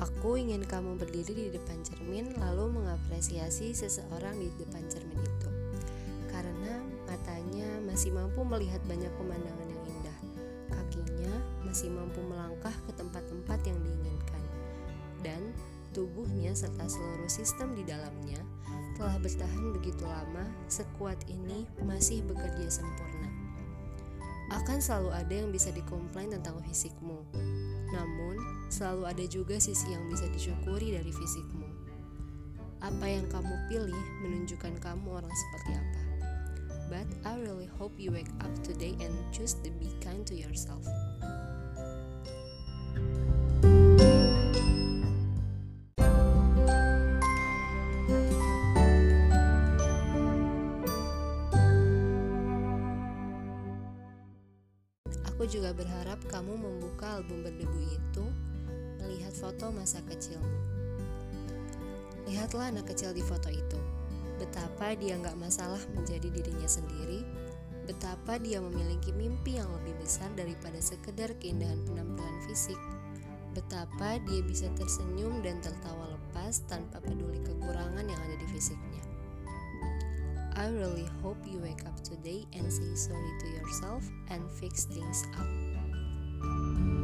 Aku ingin kamu berdiri di depan cermin lalu mengapresiasi seseorang di depan cermin itu. Karena matanya masih mampu melihat banyak pemandangan yang indah. Kakinya masih mampu melangkah ke tempat-tempat yang diinginkan. Dan tubuhnya serta seluruh sistem di dalamnya telah bertahan begitu lama, sekuat ini masih bekerja sempurna. Akan selalu ada yang bisa dikomplain tentang fisikmu, namun, selalu ada juga sisi yang bisa disyukuri dari fisikmu. Apa yang kamu pilih menunjukkan kamu orang seperti apa. But I really hope you wake up today and choose to be kind to yourself. Aku juga berharap kamu membuka album berdebu itu, melihat foto masa kecilmu. Lihatlah anak kecil di foto itu. Betapa dia nggak masalah menjadi dirinya sendiri, betapa dia memiliki mimpi yang lebih besar daripada sekedar keindahan penampilan fisik, betapa dia bisa tersenyum dan tertawa lepas tanpa peduli kekurangan yang ada di fisiknya. I really hope you wake up today and say sorry to yourself and fix things up.